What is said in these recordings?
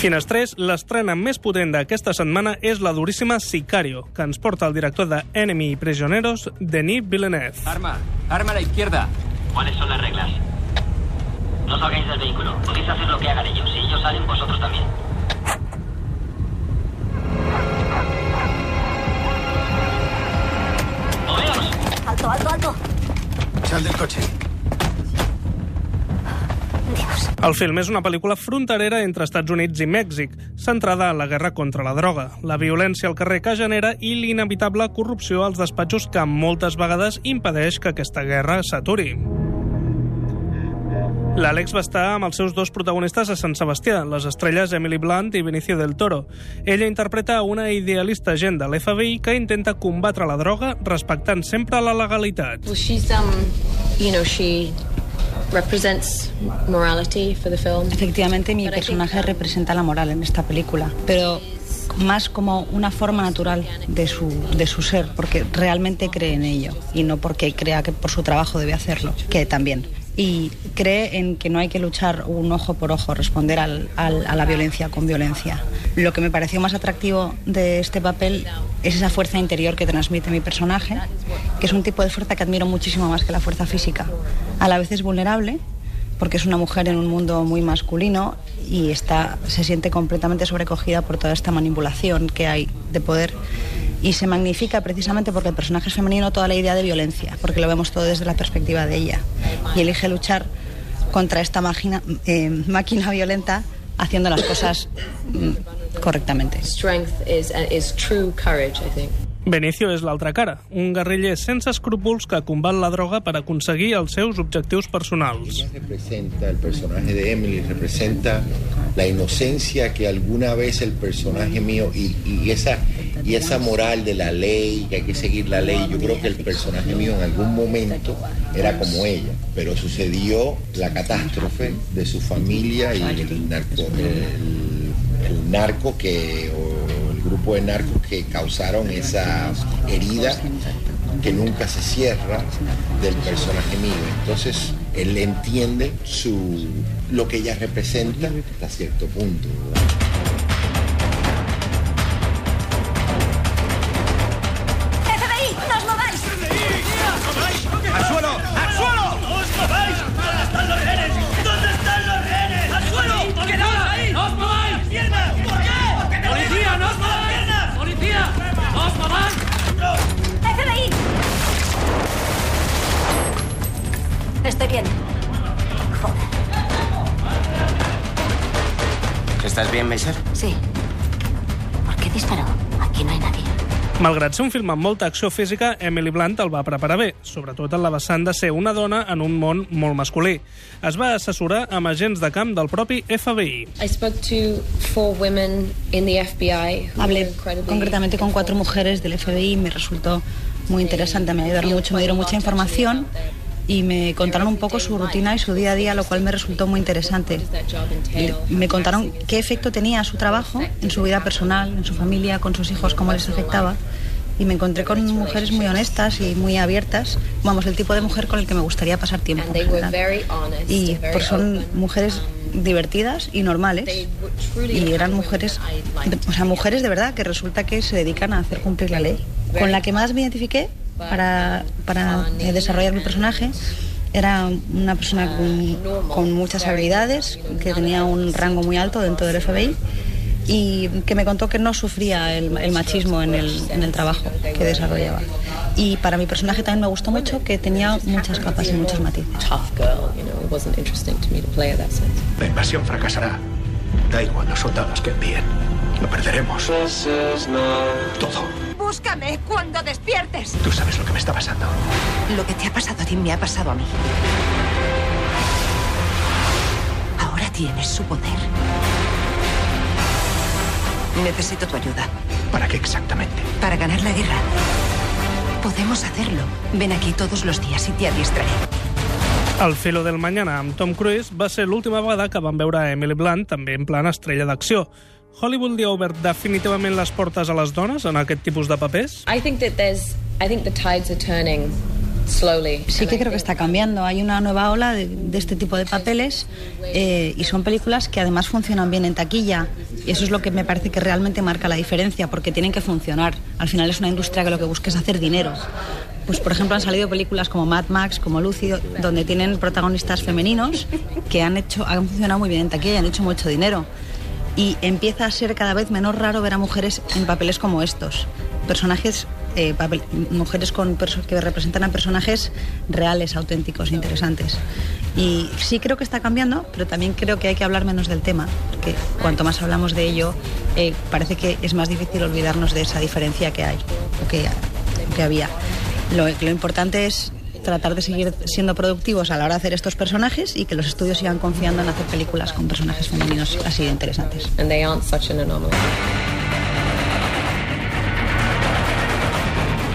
Finestrés, l'estrena més potent d'aquesta setmana és la duríssima Sicario, que ens porta el director de Enemy i Prisioneros, Denis Villeneuve. Arma, arma a la izquierda. ¿Cuáles son las reglas? No salgáis del vehículo. Podéis hacer lo que hagan ellos. Si ellos salen, vosotros también. El film és una pel·lícula fronterera entre Estats Units i Mèxic, centrada en la guerra contra la droga, la violència al carrer que genera i l'inevitable corrupció als despatxos que moltes vegades impedeix que aquesta guerra s'aturi. L'Àlex va estar amb els seus dos protagonistes a Sant Sebastià, les estrelles Emily Blunt i Benicio del Toro. Ella interpreta una idealista agent de l'FBI que intenta combatre la droga respectant sempre la legalitat. Well, she's um, you know, she Efectivamente, mi personaje representa la moral en esta película, pero más como una forma natural de su, de su ser, porque realmente cree en ello y no porque crea que por su trabajo debe hacerlo, que también. Y cree en que no hay que luchar un ojo por ojo, responder al- al- a la violencia con violencia. Lo que me pareció más atractivo de este papel es esa fuerza interior que transmite mi personaje, que es un tipo de fuerza que admiro muchísimo más que la fuerza física. A la vez es vulnerable, porque es una mujer en un mundo muy masculino y está, se siente completamente sobrecogida por toda esta manipulación que hay de poder y se magnifica precisamente porque el personaje es femenino toda la idea de violencia, porque lo vemos todo desde la perspectiva de ella y elige luchar contra esta máquina, eh, máquina violenta haciendo las cosas mm, correctamente. Strength is is true courage, I think. Benicio és l'altra cara, un guerriller sense escrúpols que combat la droga per aconseguir els seus objectius personals. Representa, el personaje de Emily representa la inocencia que alguna vez el personaje mío y, y esa, y esa moral de la ley, que hay que seguir la ley, yo creo que el personaje mío en algún momento era como ella, pero sucedió la catástrofe de su familia y el narco, el, el narco que, grupo de narcos que causaron esa herida que nunca se cierra del personaje mío. Entonces, él entiende su, lo que ella representa hasta cierto punto. ¿Estás bien, Meiser? Sí. ¿Por qué disparó? Aquí no hay nadie. Malgrat ser un film amb molta acció física, Emily Blunt el va preparar bé, sobretot en la vessant de ser una dona en un món molt masculí. Es va assessorar amb agents de camp del propi FBI. I spoke to four women in the FBI Hablé concretamente con cuatro mujeres del FBI y me resultó muy interesante, me ayudaron mucho, me dieron mucha información y me contaron un poco su rutina y su día a día, lo cual me resultó muy interesante. Me contaron qué efecto tenía su trabajo en su vida personal, en su familia, con sus hijos, cómo les afectaba. Y me encontré con mujeres muy honestas y muy abiertas. Vamos, el tipo de mujer con el que me gustaría pasar tiempo. En Y pues son mujeres divertidas y normales. Y eran mujeres, o sea, mujeres de verdad que resulta que se dedican a hacer cumplir la ley. Con la que más me identifiqué para, para eh, desarrollar mi personaje era una persona con, con muchas habilidades, que tenía un rango muy alto dentro del FBI y que me contó que no sufría el, el machismo en el, en el trabajo que desarrollaba. Y para mi personaje también me gustó mucho que tenía muchas capas y muchos matices. tough girl, you know. It wasn't interesting to me to play her that sense. La invasión fracasará. Da igual los soldados que envíen. Lo perderemos. Todo. Búscame cuando despiertes. Tú sabes lo que me está pasando. Lo que te ha pasado a ti me ha pasado a mí. Ahora tienes su poder. Necesito tu ayuda ¿Para qué exactamente? para ganar la guerra. Podemos hacerlo. Ven aquí todos los días y te adiestraré. El filo del mañana amb Tom Cruise va ser l'última vegada que vam veure a Emily Blunt també en plan estrella d'acció. Hollywood li ha obert definitivament les portes a les dones en aquest tipus de papers? I think that there's, I think the tides are turning slowly. Sí que creo que está cambiando. Hay una nueva ola de, de este tipo de papeles eh, y son películas que además funcionan bien en taquilla. Y eso es lo que me parece que realmente marca la diferencia, porque tienen que funcionar. Al final es una industria que lo que busca es hacer dinero. Pues por ejemplo han salido películas como Mad Max, como Lucy, donde tienen protagonistas femeninos que han hecho, han funcionado muy bien en taquilla y han hecho mucho dinero. Y empieza a ser cada vez menos raro ver a mujeres en papeles como estos. Personajes, eh, mujeres con que representan a personajes reales, auténticos, interesantes. Y sí creo que está cambiando, pero también creo que hay que hablar menos del tema, porque cuanto más hablamos de ello, eh, parece que es más difícil olvidarnos de esa diferencia que hay, o que, que había. Lo importante es tratar de seguir siendo productivos a la hora de hacer estos personajes y que los estudios sigan confiando en hacer películas con personajes femeninos así de interesantes. And they aren't such an anomaly.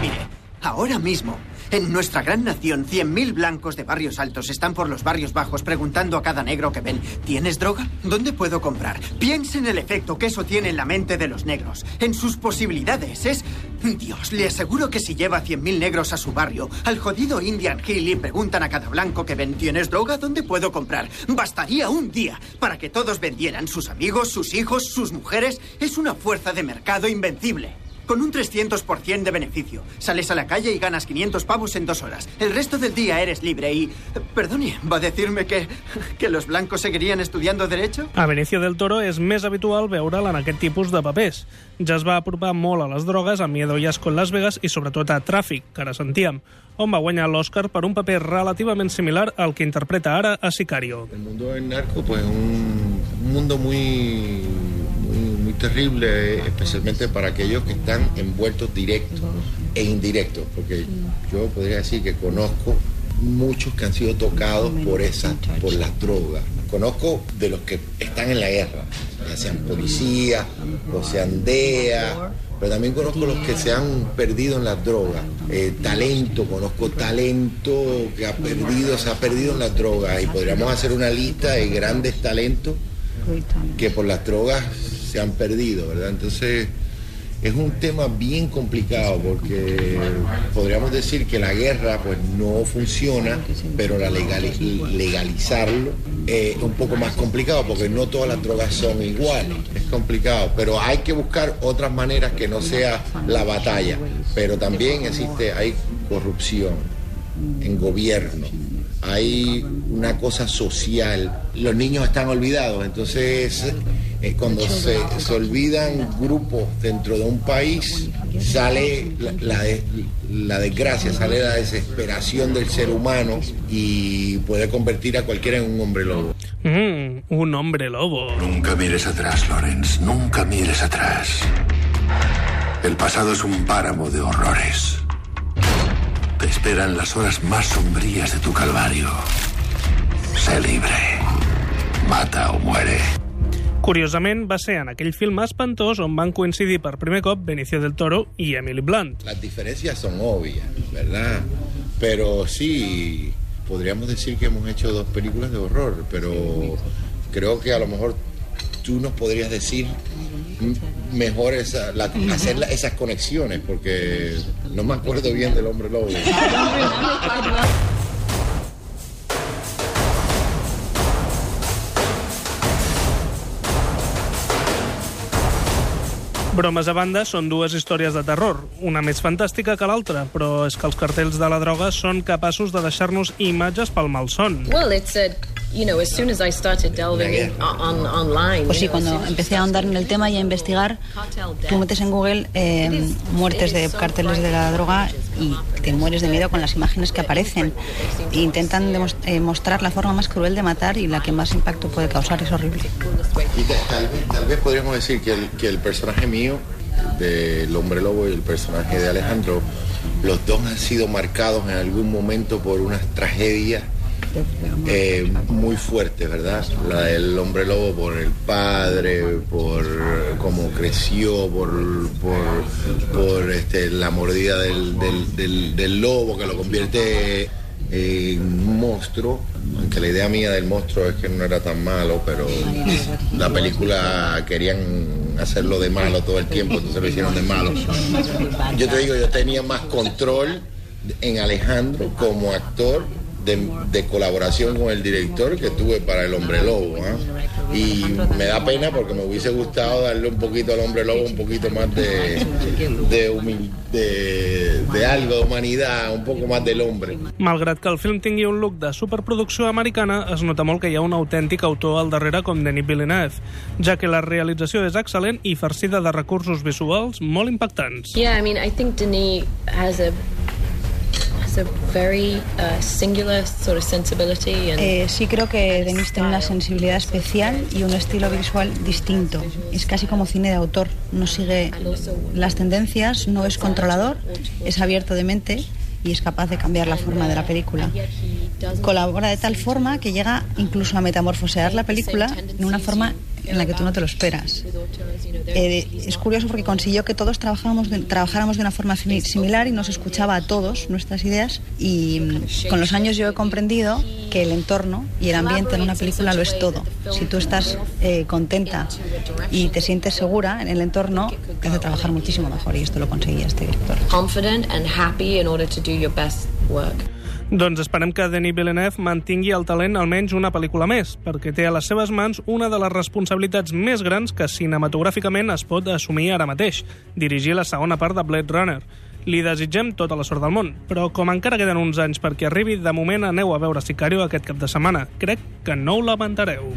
Mire, ahora mismo, en nuestra gran nación, 100.000 blancos de barrios altos están por los barrios bajos preguntando a cada negro que ven, ¿tienes droga? ¿Dónde puedo comprar? Piense en el efecto que eso tiene en la mente de los negros, en sus posibilidades. Es... Dios, le aseguro que si lleva 100.000 negros a su barrio, al jodido Indian Hill y preguntan a cada blanco que ven, ¿tienes droga? ¿Dónde puedo comprar? Bastaría un día para que todos vendieran, sus amigos, sus hijos, sus mujeres. Es una fuerza de mercado invencible. Con un 300% de beneficio. Sales a la calle y ganas 500 pavos en dos horas. El resto del día eres libre y... Perdone, ¿va a decirme que, que los blancos seguirían estudiando Derecho? A Benicio del Toro és més habitual veure'l en aquest tipus de papers. Ja es va apropar molt a les drogues, a Miedo y Asco en Las Vegas i sobretot a Tràfic, que ara sentíem, on va guanyar l'Oscar per un paper relativament similar al que interpreta ara a Sicario. El mundo del narco, pues un, un mundo muy terrible, especialmente para aquellos que están envueltos directos e indirectos, porque yo podría decir que conozco muchos que han sido tocados por esa, por las drogas. Conozco de los que están en la guerra, ya sean policías o sean DEA, pero también conozco los que se han perdido en las drogas. Eh, talento, conozco talento que ha perdido, se ha perdido en las drogas y podríamos hacer una lista de grandes talentos que por las drogas se han perdido, ¿verdad? Entonces es un tema bien complicado porque podríamos decir que la guerra pues no funciona, pero la legali- legalizarlo eh, es un poco más complicado porque no todas las drogas son iguales. Es complicado, pero hay que buscar otras maneras que no sea la batalla. Pero también existe, hay corrupción en gobierno, hay una cosa social. Los niños están olvidados, entonces eh, cuando se, se olvidan grupos dentro de un país, sale la, la de- la desgracia, sale la desesperación del ser humano y puede convertir a cualquiera en un hombre lobo. Mm, un hombre lobo. Nunca mires atrás, Lawrence. Nunca mires atrás. El pasado es un páramo de horrores. Te esperan las horas más sombrías de tu calvario. Sé libre. Mata o muere. Curiosament, va ser en aquell film espantós on van coincidir per primer cop Benicio del Toro i Emily Blunt. Las diferencias son obvias, ¿verdad? Pero sí, podríamos decir que hemos hecho dos películas de horror, pero creo que a lo mejor tú nos podrías decir mejor esa, la- hacer la- esas conexiones, porque no me acuerdo bien del hombre lobo. Bromes a banda, són dues històries de terror, una més fantàstica que l'altra, però és que els cartells de la droga són capaços de deixar-nos imatges pel malson. Well, it's a, you know, as soon as I started delving in, on, online. Pues sí, cuando empecé a ahondar en el tema y a investigar, tú metes en Google eh, muertes de carteles de la droga y te mueres de miedo con las imágenes que aparecen. E intentan eh, mostrar la forma más cruel de matar y la que más impacto puede causar. Es horrible. Y ta- tal, vez, tal vez podríamos decir que el, que el personaje mío, del hombre lobo, y el personaje de Alejandro, los dos han sido marcados en algún momento por unas tragedias eh, muy fuertes, ¿verdad? La del hombre lobo por el padre, por cómo creció, por, por, por, este, la mordida del, del- del- del lobo que lo convierte en un monstruo. Aunque la idea mía del monstruo es que no era tan malo, pero la película querían hacerlo de malo todo el tiempo, entonces lo hicieron de malo. Yo te digo, yo tenía más control en Alejandro como actor de, de colaboración con el director que tuve para El Hombre Lobo. ¿ah? Y me da pena porque me hubiese gustado darle un poquito al Hombre Lobo, un poquito más de, de, humil- de, de algo, de humanidad, un poco más del hombre. Malgrat que el film tingui un look de superproducció americana, es nota molt que hi ha un autèntic autor al darrere com Denis Villeneuve, ja que la realització és excel·lent i farcida de recursos visuals molt impactants. Yeah, I mean, I think Denis has a Eh, sí creo que Denis tiene una sensibilidad especial y un estilo visual distinto. Es casi como cine de autor, no sigue las tendencias, no es controlador, es abierto de mente y es capaz de cambiar la forma de la película. Colabora de tal forma que llega incluso a metamorfosear la película en una forma en la que tú no te lo esperas. Eh, es curioso porque consiguió que todos trabajáramos de, trabajáramos de una forma simi- similar y nos escuchaba a todos nuestras ideas y mm, con los años yo he comprendido que el entorno y el ambiente en una película lo es todo. Si tú estás eh, contenta y te sientes segura en el entorno, te hace trabajar muchísimo mejor y esto lo conseguía este director. Doncs esperem que Denis Villeneuve mantingui el talent almenys una pel·lícula més, perquè té a les seves mans una de les responsabilitats més grans que cinematogràficament es pot assumir ara mateix, dirigir la segona part de Blade Runner. Li desitgem tota la sort del món, però com encara queden uns anys perquè arribi, de moment aneu a veure Sicario aquest cap de setmana. Crec que no ho lamentareu.